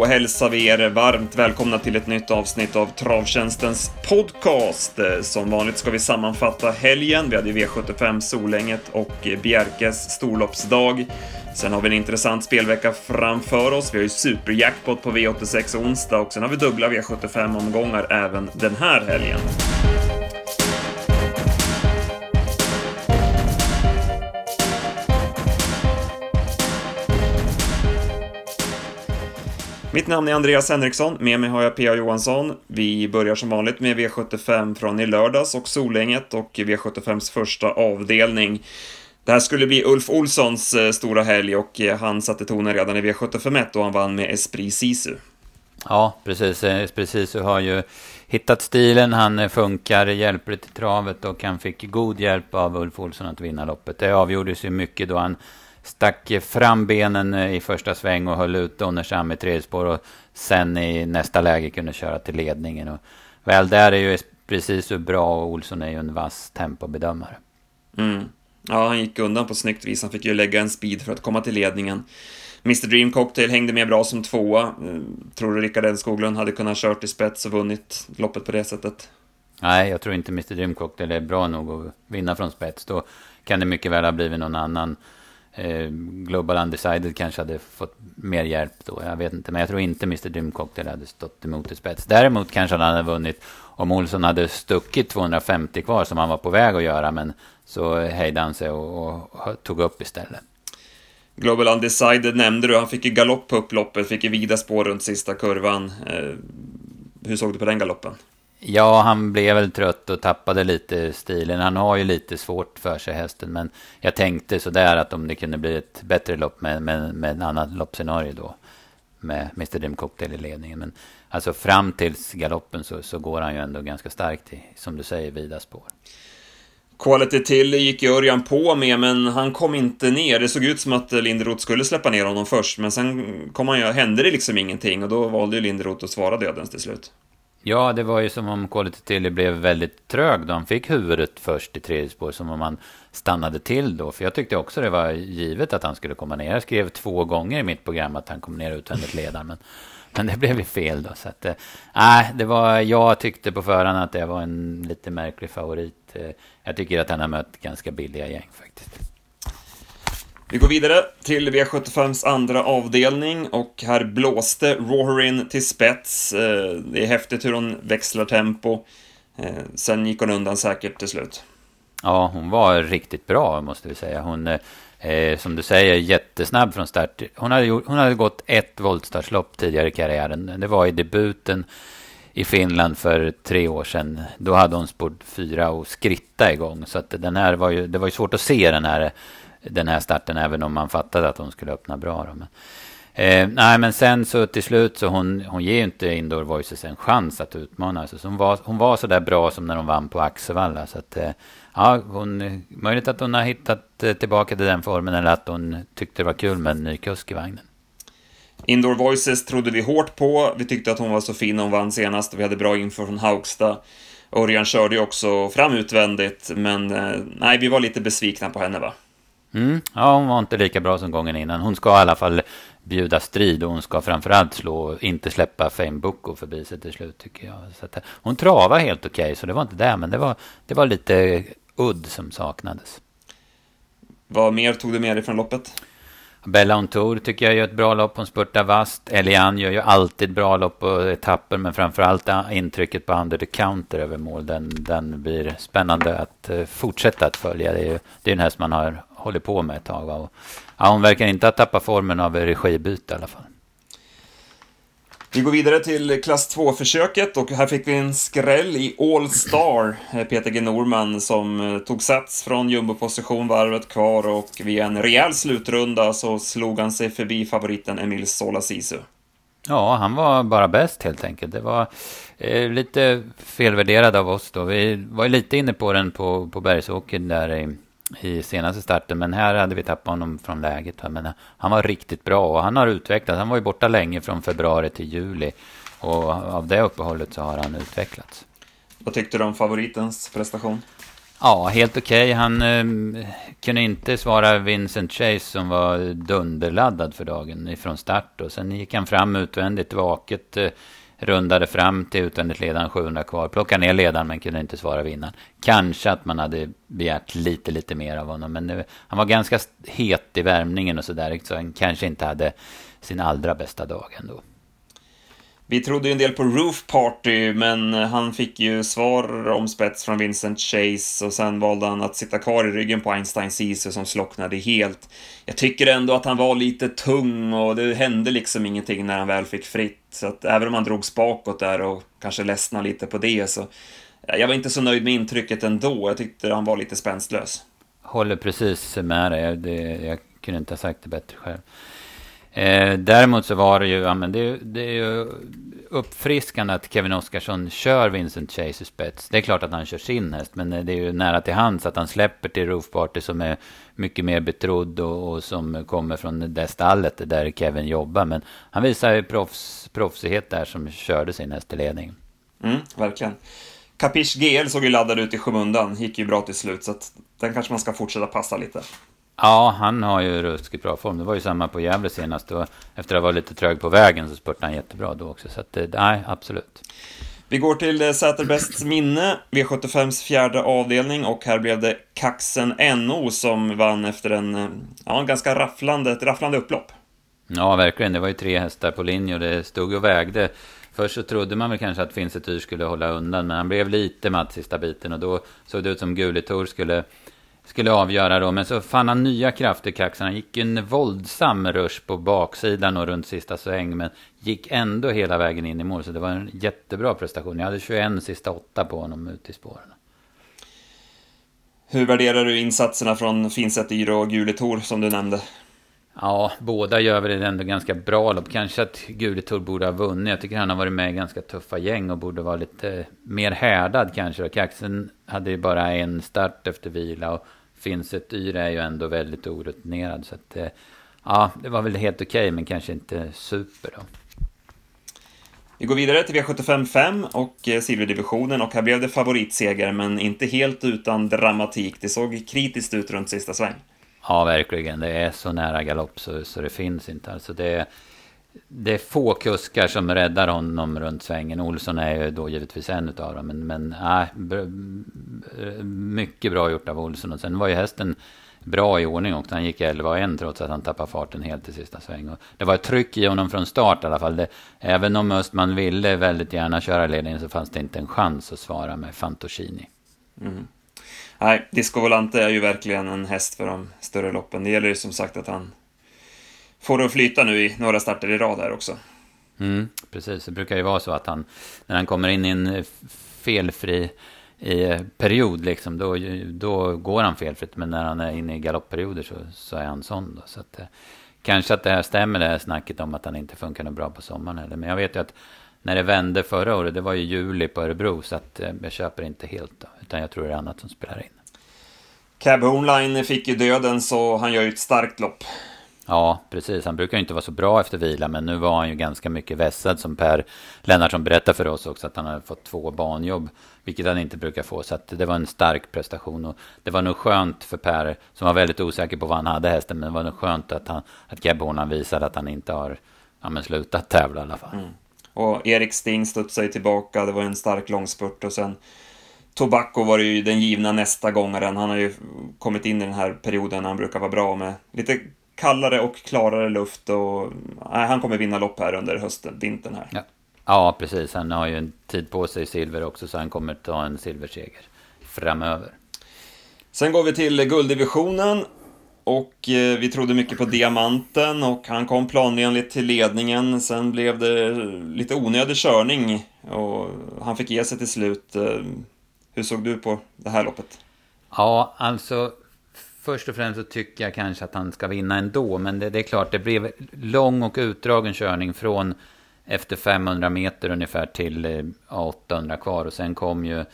Då hälsar vi er varmt välkomna till ett nytt avsnitt av Travtjänstens podcast. Som vanligt ska vi sammanfatta helgen. Vi hade V75 Solänget och Bjerkes storloppsdag. Sen har vi en intressant spelvecka framför oss. Vi har ju superjackpot på V86 onsdag och sen har vi dubbla V75-omgångar även den här helgen. Mitt namn är Andreas Henriksson, med mig har jag P.A. Johansson. Vi börjar som vanligt med V75 från i lördags och Solänget och V75s första avdelning. Det här skulle bli Ulf Olssons eh, stora helg och eh, han satte tonen redan i V751 och han vann med Esprit Sisu. Ja, precis. Eh, Esprit Sisu har ju hittat stilen, han funkar hjälpligt i travet och han fick god hjälp av Ulf Olsson att vinna loppet. Det avgjordes ju mycket då han stack fram benen i första sväng och höll ut Donnersam i tredje spår och sen i nästa läge kunde köra till ledningen. Och väl där är ju precis så bra och Olsson är ju en vass tempobedömare. Mm. Ja, han gick undan på snyggt vis. Han fick ju lägga en speed för att komma till ledningen. Mr Dream Cocktail hängde med bra som tvåa. Eh, tror du Rickard Skoglund hade kunnat kört i spets och vunnit loppet på det sättet? Nej, jag tror inte Mr Dream Cocktail är bra nog att vinna från spets. Då kan det mycket väl ha blivit någon annan Eh, Global Undecided kanske hade fått mer hjälp då. Jag vet inte, men jag tror inte Mr Dream Cocktail hade stått emot i spets. Däremot kanske han hade vunnit om Olsson hade stuckit 250 kvar som han var på väg att göra. Men så hejdade han sig och, och tog upp istället. Global Undecided nämnde du, han fick ju galopp på upploppet, fick ju vida spår runt sista kurvan. Eh, hur såg du på den galoppen? Ja, han blev väl trött och tappade lite stilen. Han har ju lite svårt för sig hästen. Men jag tänkte sådär att om det kunde bli ett bättre lopp med, med, med en annan loppscenario då. Med Mr Dream Cocktail i ledningen. Men alltså fram till galoppen så, så går han ju ändå ganska starkt i, som du säger, vida spår. Quality till gick Örjan på med, men han kom inte ner. Det såg ut som att Linderoth skulle släppa ner honom först, men sen kom han ju, hände det liksom ingenting och då valde ju Linderoth att svara dödens till slut. Ja, det var ju som om Quality Tilly blev väldigt trög då han fick huvudet först i tredje spår. Som om han stannade till då. För jag tyckte också det var givet att han skulle komma ner. Jag skrev två gånger i mitt program att han kom ner utvändigt ledaren. Men, men det blev ju fel då. Så att, äh, det var, jag tyckte på förhand att det var en lite märklig favorit. Eh, jag tycker att han har mött ganska billiga gäng faktiskt. Vi går vidare till V75s andra avdelning och här blåste Roharin till spets. Eh, det är häftigt hur hon växlar tempo. Eh, sen gick hon undan säkert till slut. Ja, hon var riktigt bra måste vi säga. Hon, eh, som du säger, jättesnabb från start. Hon hade, gjort, hon hade gått ett voltstartslopp tidigare i karriären. Det var i debuten i Finland för tre år sedan. Då hade hon spurt fyra och skritta igång. Så att den här var ju, det var ju svårt att se den här den här starten, även om man fattade att hon skulle öppna bra. Då. Men, eh, nej, men sen så till slut så hon, hon ger ju inte Indoor Voices en chans att utmana. Så hon var, hon var så där bra som när hon vann på Axevalla. Så att, eh, ja, hon, möjligt att hon har hittat eh, tillbaka till den formen eller att hon tyckte det var kul med en ny kusk i vagnen. Indoor Voices trodde vi hårt på. Vi tyckte att hon var så fin när hon vann senast. Vi hade bra info från Haugstad. Örjan körde ju också fram utvändigt, men eh, nej, vi var lite besvikna på henne va? Mm. Ja, hon var inte lika bra som gången innan. Hon ska i alla fall bjuda strid och hon ska framförallt slå, inte släppa Fame förbi sig till slut tycker jag. Så att, hon travar helt okej, okay, så det var inte det, men det var, det var lite udd som saknades. Vad mer tog du med dig från loppet? Bella on Tour tycker jag gör ett bra lopp. Hon spurtar vast. Elian gör ju alltid bra lopp på etapper, men framförallt intrycket på under the counter över mål. Den, den blir spännande att uh, fortsätta att följa. Det är ju det är en häst man har hållit på med ett tag. Va? Och, ja, hon verkar inte ha tappat formen av regibyte i alla fall. Vi går vidare till klass 2-försöket och här fick vi en skräll i All Star. Eh, Peter G. Norman som eh, tog sats från jumboposition varvet kvar och via en rejäl slutrunda så slog han sig förbi favoriten Emil Sola Sisu. Ja, han var bara bäst helt enkelt. Det var eh, lite felvärderad av oss då. Vi var lite inne på den på, på Bergsåker där i i senaste starten. Men här hade vi tappat honom från läget. Men han var riktigt bra och han har utvecklats. Han var ju borta länge från februari till juli. Och av det uppehållet så har han utvecklats. Vad tyckte du om favoritens prestation? Ja, helt okej. Okay. Han eh, kunde inte svara Vincent Chase som var dunderladdad för dagen ifrån start. Och sen gick han fram utvändigt, vaket, eh, rundade fram till utvändigt ledaren 700 kvar. Plockade ner ledaren men kunde inte svara vinnaren. Kanske att man hade begärt lite, lite mer av honom. Men nu, han var ganska het i värmningen och sådär. Så han kanske inte hade sin allra bästa dag ändå. Vi trodde ju en del på Roof Party, men han fick ju svar om spets från Vincent Chase och sen valde han att sitta kvar i ryggen på Einstein Ceesay som slocknade helt. Jag tycker ändå att han var lite tung och det hände liksom ingenting när han väl fick fritt. Så att även om han drogs bakåt där och kanske ledsnade lite på det så... Jag var inte så nöjd med intrycket ändå. Jag tyckte han var lite spänstlös. Håller precis med dig. Det, jag kunde inte ha sagt det bättre själv. Eh, däremot så var det ju, ja, men det, det är ju uppfriskande att Kevin Oskarsson kör Vincent Chase i spets. Det är klart att han kör sin häst, men eh, det är ju nära till hands att han släpper till Roof Party som är mycket mer betrodd och, och som kommer från det stallet där Kevin jobbar. Men han visar ju proffs, proffsighet där som körde sin häst i ledning. Mm, verkligen. Capiche GL såg ju laddad ut i skymundan, gick ju bra till slut, så att den kanske man ska fortsätta passa lite. Ja, han har ju ruskigt bra form. Det var ju samma på Gävle senast. Och efter att ha varit lite trög på vägen så spurtade han jättebra då också. Så att, eh, nej, absolut. Vi går till eh, Säterbästs minne, V75s fjärde avdelning och här blev det Kaxen NO som vann efter en, eh, ja, en ganska rafflande, ett rafflande upplopp. Ja, verkligen. Det var ju tre hästar på linje och det stod och vägde. Först så trodde man väl kanske att Finsetyr skulle hålla undan, men han blev lite matt sista biten och då såg det ut som Gulitor skulle skulle avgöra då. Men så fann han nya krafter, Kaxen. Han gick en våldsam rush på baksidan och runt sista sväng. Men gick ändå hela vägen in i mål. Så det var en jättebra prestation. Jag hade 21 sista åtta på honom ute i spåren. Hur värderar du insatserna från Finset och Guletor som du nämnde? Ja, båda gör väl ändå ganska bra lopp. Kanske att Guletor borde ha vunnit. Jag tycker han har varit med i ganska tuffa gäng och borde vara lite mer härdad kanske. Kaxen hade ju bara en start efter vila och finns ett Yre är ju ändå väldigt orutinerad. Så att, eh, ja, det var väl helt okej, okay, men kanske inte super då. Vi går vidare till V75 5 och eh, silverdivisionen och här blev det favoritseger, men inte helt utan dramatik. Det såg kritiskt ut runt sista sväng. Ja, verkligen. Det är så nära galopp så, så det finns inte. Alltså det, det är få kuskar som räddar honom runt svängen. Olsson är ju då givetvis en av dem. Men, men äh, mycket bra gjort av Olsson. Och sen var ju hästen bra i ordning också. Han gick 11-1 trots att han tappade farten helt i sista sväng. Och det var ett tryck i honom från start i alla fall. Det, även om Östman ville väldigt gärna köra ledningen så fanns det inte en chans att svara med Fantoschini. Mm. Nej, Disco Volante är ju verkligen en häst för de större loppen. Det gäller ju som sagt att han får det att flyta nu i några starter i rad här också. Mm, precis, det brukar ju vara så att han, när han kommer in i en felfri i period, liksom, då, då går han felfritt. Men när han är inne i galoppperioder så, så är han sån. Då. Så att, eh, kanske att det här stämmer, det här snacket om att han inte funkar något bra på sommaren heller. Men jag vet ju att när det vände förra året, det var ju juli på Örebro. Så att, eh, jag köper inte helt då, utan jag tror det är annat som spelar in. Cab Homeline fick ju döden, så han gör ju ett starkt lopp. Ja, precis. Han brukar ju inte vara så bra efter vila, men nu var han ju ganska mycket vässad som Per Lennartsson berättade för oss också, att han hade fått två banjobb, vilket han inte brukar få. Så det var en stark prestation och det var nog skönt för Per, som var väldigt osäker på vad han hade hästen, men det var nog skönt att, han, att Geb visade att han inte har ja, men slutat tävla i alla fall. Mm. Och Erik Sting studsade tillbaka, det var en stark långspurt och sen Tobacco var ju den givna nästa gångaren. Han har ju kommit in i den här perioden när han brukar vara bra med lite kallare och klarare luft och nej, han kommer vinna lopp här under hösten, vintern här. Ja. ja, precis. Han har ju en tid på sig i silver också, så han kommer ta en silverseger framöver. Sen går vi till gulddivisionen och eh, vi trodde mycket på Diamanten och han kom planenligt till ledningen. Sen blev det lite onödig körning och han fick ge sig till slut. Eh, hur såg du på det här loppet? Ja, alltså först och främst så tycker jag kanske att han ska vinna ändå. Men det, det är klart, det blev lång och utdragen körning från efter 500 meter ungefär till eh, 800 kvar. Och sen kom ju,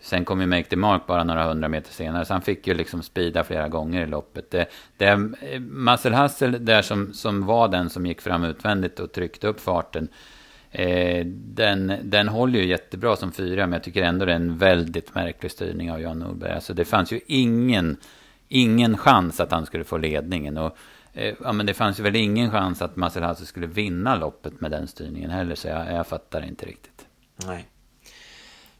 sen kom ju Make the Mark bara några hundra meter senare. Så han fick ju liksom speeda flera gånger i loppet. Det, det, eh, Marcel Hassel där som, som var den som gick fram utvändigt och tryckte upp farten. Eh, den, den håller ju jättebra som fyra, men jag tycker ändå det är en väldigt märklig styrning av Jan Norberg. Alltså det fanns ju ingen, ingen chans att han skulle få ledningen. Och, eh, ja, men det fanns väl ingen chans att Maserati Hasse skulle vinna loppet med den styrningen heller, så jag, jag fattar inte riktigt. Nej.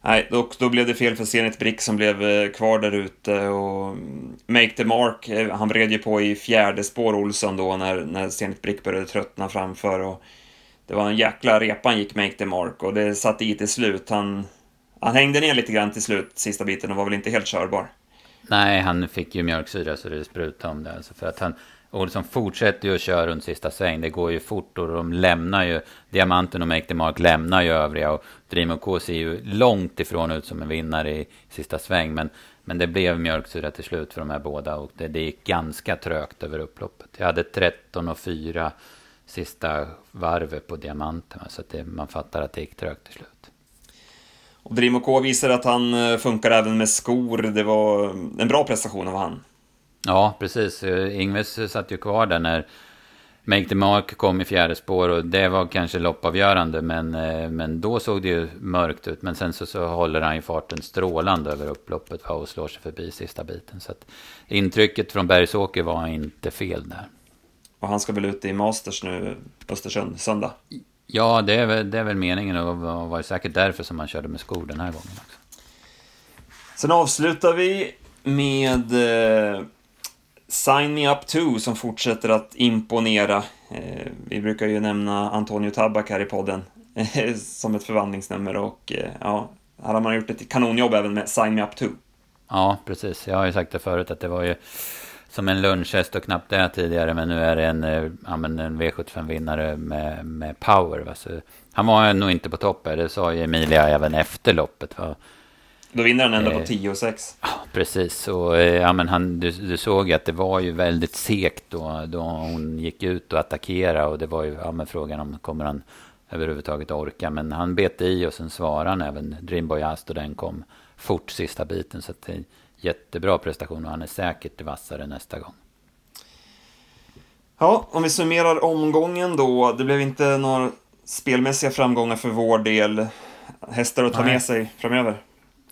Nej, då, då blev det fel för Zenit Brick som blev eh, kvar där ute och mm, Make the Mark, eh, han vred ju på i fjärde spår Olsson då när, när Zenit Brick började tröttna framför och det var en jäkla repa han gick Make the Mark och det satt i till slut. Han, han hängde ner lite grann till slut, sista biten, och var väl inte helt körbar. Nej, han fick ju mjölksyra så det sprutade om det. Alltså för att han, Olsson liksom fortsätter ju att köra runt sista sväng. Det går ju fort och de lämnar ju, Diamanten och Make the Mark lämnar ju övriga. Och Dream K ser ju långt ifrån ut som en vinnare i sista sväng. Men, men det blev mjölksyra till slut för de här båda. Och det, det gick ganska trögt över upploppet. Jag hade 13 och 4 sista varvet på diamanten. Så att det, man fattar att det gick trögt till slut. Och Dream K visar att han eh, funkar även med skor. Det var en bra prestation av han. Ja, precis. Ingves satt ju kvar där när Make the Mark kom i fjärde spår och det var kanske loppavgörande men, eh, men då såg det ju mörkt ut. Men sen så, så håller han ju farten strålande över upploppet och slår sig förbi sista biten. Så intrycket från Bergsåker var inte fel där. Och han ska väl ut i Masters nu, Östersund, söndag? Ja, det är väl, det är väl meningen och var säkert därför som han körde med skor den här gången också. Sen avslutar vi med eh, Sign Me Up 2 som fortsätter att imponera. Eh, vi brukar ju nämna Antonio Tabak här i podden eh, som ett förvandlingsnummer och eh, ja, här har man gjort ett kanonjobb även med Sign Me Up 2. Ja, precis. Jag har ju sagt det förut att det var ju som en lunchhäst och knappt det tidigare. Men nu är det en, eh, ja, en V75-vinnare med, med power. Så han var nog inte på topp Det sa ju Emilia även efter loppet. Va? Då vinner han ändå eh, på 10 och 6. Ja, precis. Och, eh, ja, men han, du, du såg att det var ju väldigt segt då, då hon gick ut och attackerade. Och det var ju ja, men frågan om kommer han överhuvudtaget orka. Men han bet i och sen svarade han även Dreamboy Ast och den kom fort sista biten. Så det, jättebra prestation och han är säkert vassare nästa gång. Ja, om vi summerar omgången då. Det blev inte några spelmässiga framgångar för vår del. Hästar att ta Nej. med sig framöver.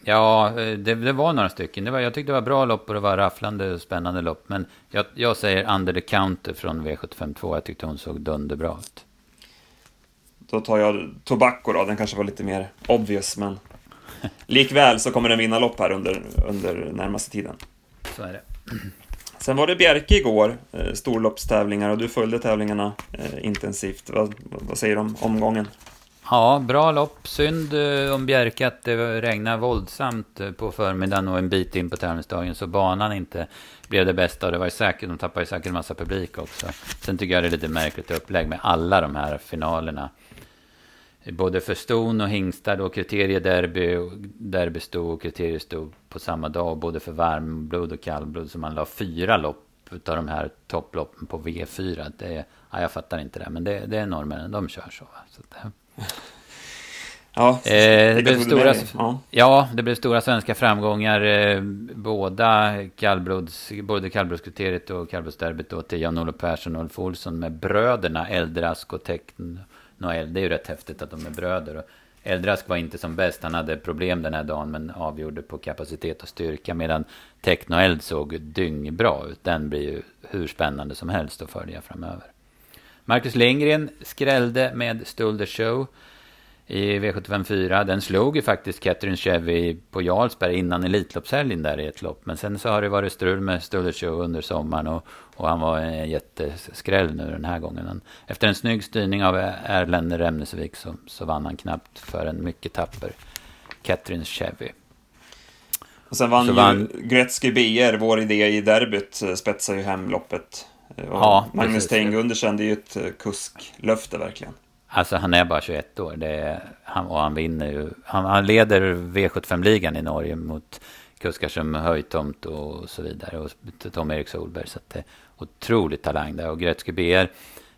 Ja, det, det, var några stycken. Det var, jag tyckte det var bra lopp och det var rafflande och spännande lopp. Men jag, jag säger Under the Counter från V752. Jag tyckte hon såg dunderbra ut. Då tar jag Tobacco då. Den kanske var lite mer obvious, men Likväl så kommer den vinna lopp här under, under närmaste tiden. Så är det. Sen var det Bjerke igår, eh, storloppstävlingar, och du följde tävlingarna eh, intensivt. Vad, vad säger du om omgången? Ja, bra lopp. Synd eh, om Bjerke att det regnade våldsamt på förmiddagen och en bit in på tävlingsdagen, så banan inte blev det bästa. Och det var säkert, de tappade säkert en massa publik också. Sen tycker jag det är lite märkligt upplägg med alla de här finalerna både för ston och hingstar och kriteriederby, derbyston och kriterieston på samma dag. Både för varmblod och kallblod. Så man la fyra lopp utav de här topploppen på V4. Det, ja, jag fattar inte det, men det, det är norrmännen, de kör så. så det, Ja, eh, det, blev stora, ja. ja. det blev stora svenska framgångar. Eh, båda kallblods, både kallblodskriteriet och kallblodsderbyt då till Jan-Olof Persson och Ulf Olsson med bröderna Eldrask och Teckn Noel. Det är ju rätt häftigt att de är bröder. Och Eldrask var inte som bäst. Han hade problem den här dagen men avgjorde på kapacitet och styrka. Medan Technoeld såg dyngbra ut. Den blir ju hur spännande som helst att följa framöver. Marcus Lindgren skrällde med Stulder Show i V75 4. Den slog ju faktiskt Catherine Chevy på Jarlsberg innan Elitloppshelgen där i ett lopp. Men sen så har det varit strul med Stulder Show under sommaren och, och han var en jätteskräll nu den här gången. Efter en snygg styrning av Erlend Remnesvik så, så vann han knappt för en mycket tapper Catherine Chevy. Och sen vann, så vann ju Gretzky BR, vår idé i derbyt, spetsade ju hem loppet. Och ja, Magnus Tein underkände ju ett kusklöfte verkligen. Alltså han är bara 21 år det han, och han vinner ju. Han, han leder V75-ligan i Norge mot kuskar som Höjtomt och så vidare. Och Tom-Erik Solberg. Så det är otroligt talang där. Och Gretzky BR,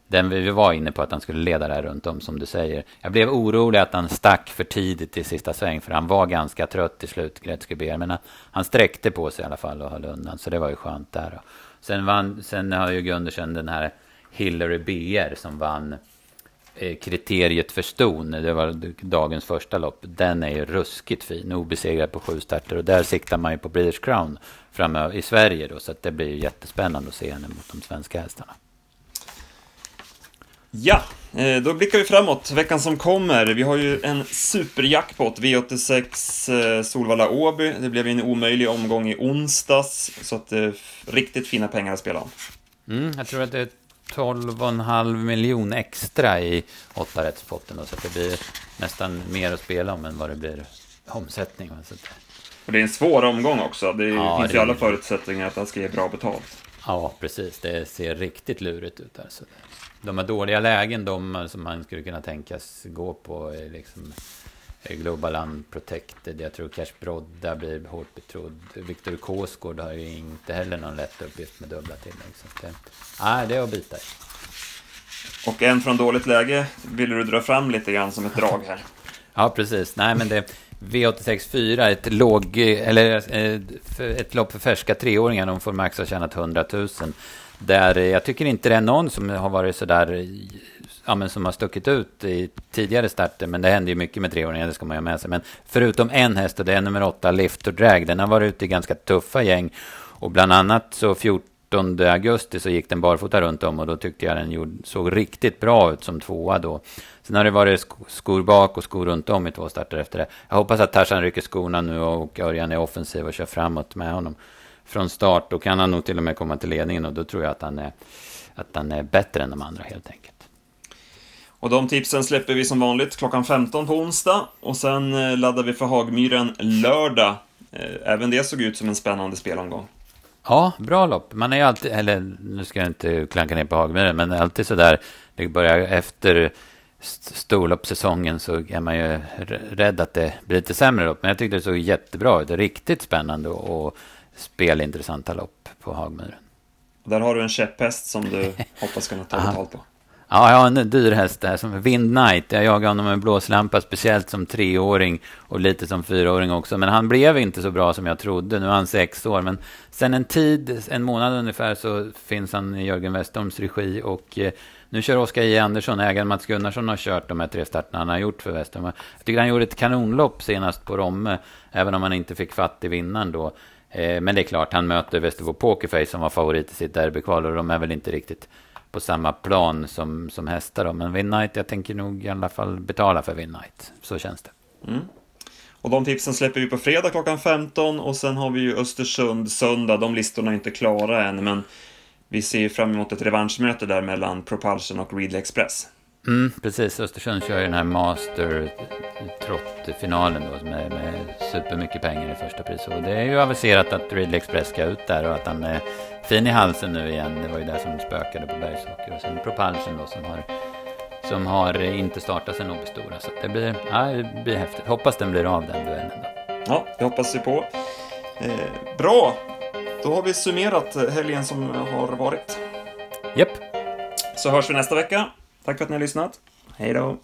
den vi var inne på att han skulle leda där runt om som du säger. Jag blev orolig att han stack för tidigt i sista sväng. För han var ganska trött till slut, Gretzky BR. Men han, han sträckte på sig i alla fall och höll undan. Så det var ju skönt där. Sen, vann, sen har ju Gundersen den här Hillary BR som vann kriteriet för ston, det var dagens första lopp, den är ju ruskigt fin. Obesegrad på sju starter och där siktar man ju på British Crown framöver i Sverige då, så att det blir ju jättespännande att se henne mot de svenska hästarna. Ja, eh, då blickar vi framåt. Veckan som kommer. Vi har ju en superjackpot, V86 eh, Solvalla Åby. Det blev en omöjlig omgång i onsdags, så att det är riktigt fina pengar att spela om. Mm, jag tror att det är 12,5 miljon extra i åtta rättspotten, så det blir nästan mer att spela om än vad det blir omsättning. Så. Och det är en svår omgång också. Det ja, finns det ju alla förutsättningar att det ska ge bra betalt. Ja, precis. Det ser riktigt lurigt ut där. Så de har dåliga lägen, de som man skulle kunna tänkas gå på. Liksom, Global Unprotected, jag tror Cash Brodda blir hårt betrodd. Viktor Kåsgård har ju inte heller någon lätt uppgift med dubbla tillägg. Så det, nej, det är att bita i. Och en från dåligt läge vill du dra fram lite grann som ett drag här. ja, precis. Nej, men det V86 4, ett, låg, eller, eh, ett lopp för färska treåringar. De får max ha tjänat 100 000. Där jag tycker inte det är någon som har varit sådär, ja men som har stuckit ut i tidigare starter, men det händer ju mycket med treåringar, det ska man ju ha med sig. Men förutom en häst, och det är nummer åtta, Lift och Drag, den har varit ute i ganska tuffa gäng. Och bland annat så 14 augusti så gick den barfota runt om och då tyckte jag den såg riktigt bra ut som tvåa då. Sen har det varit skor bak och skor runt om i två starter efter det. Jag hoppas att Tarzan rycker skorna nu och Örjan är offensiv och kör framåt med honom från start. Då kan han nog till och med komma till ledningen och då tror jag att han är, att han är bättre än de andra helt enkelt. Och de tipsen släpper vi som vanligt klockan 15 på onsdag och sen eh, laddar vi för Hagmyren lördag. Eh, även det såg ut som en spännande spelomgång. Ja, bra lopp. Man är ju alltid, eller nu ska jag inte klanka ner på Hagmyren, men alltid sådär, det börjar efter storloppssäsongen så är man ju rädd att det blir lite sämre lopp. Men jag tyckte det såg jättebra ut. Riktigt spännande och spelintressanta lopp på Hagmyren. Där har du en käpphäst som du hoppas kunna ta betalt på. Ja, jag har en dyr häst där som Wind Knight. Jag jagade honom med blåslampa, speciellt som treåring och lite som fyraåring också. Men han blev inte så bra som jag trodde. Nu är han sex år. Men sen en tid, en månad ungefär, så finns han i Jörgen Westholms regi. Och eh, nu kör Oskar J. Andersson, ägaren Mats Gunnarsson har kört de här tre starterna han har gjort för Westholm. Jag tycker han gjorde ett kanonlopp senast på Romme, även om han inte fick fatt i vinnaren då. Eh, men det är klart, han möter Västerbo Pokerface som var favorit i sitt derbykval och de är väl inte riktigt på samma plan som, som hästar. Då. Men Win Night, jag tänker nog i alla fall betala för Win Night. Så känns det. Mm. Och de tipsen släpper vi på fredag klockan 15 och sen har vi ju Östersund söndag. De listorna är inte klara än, men vi ser fram emot ett revanschmöte där mellan Propulsion och Readly Express. Mm, precis, Östersund kör ju den här Master Trot-finalen då med, med supermycket pengar i första pris. Och det är ju aviserat att Ridley Express ska ut där och att han är fin i halsen nu igen. Det var ju det som spökade på Bergsåker. Och sen Propulsion då som har, som har inte startat sen Åby Stora. Så det blir, ja, det blir häftigt. Hoppas den blir av den duellen då. Ja, det hoppas vi på. Eh, bra! Då har vi summerat helgen som har varit. Japp. Så hörs vi nästa vecka. Tack för att ni har lyssnat. Hej då!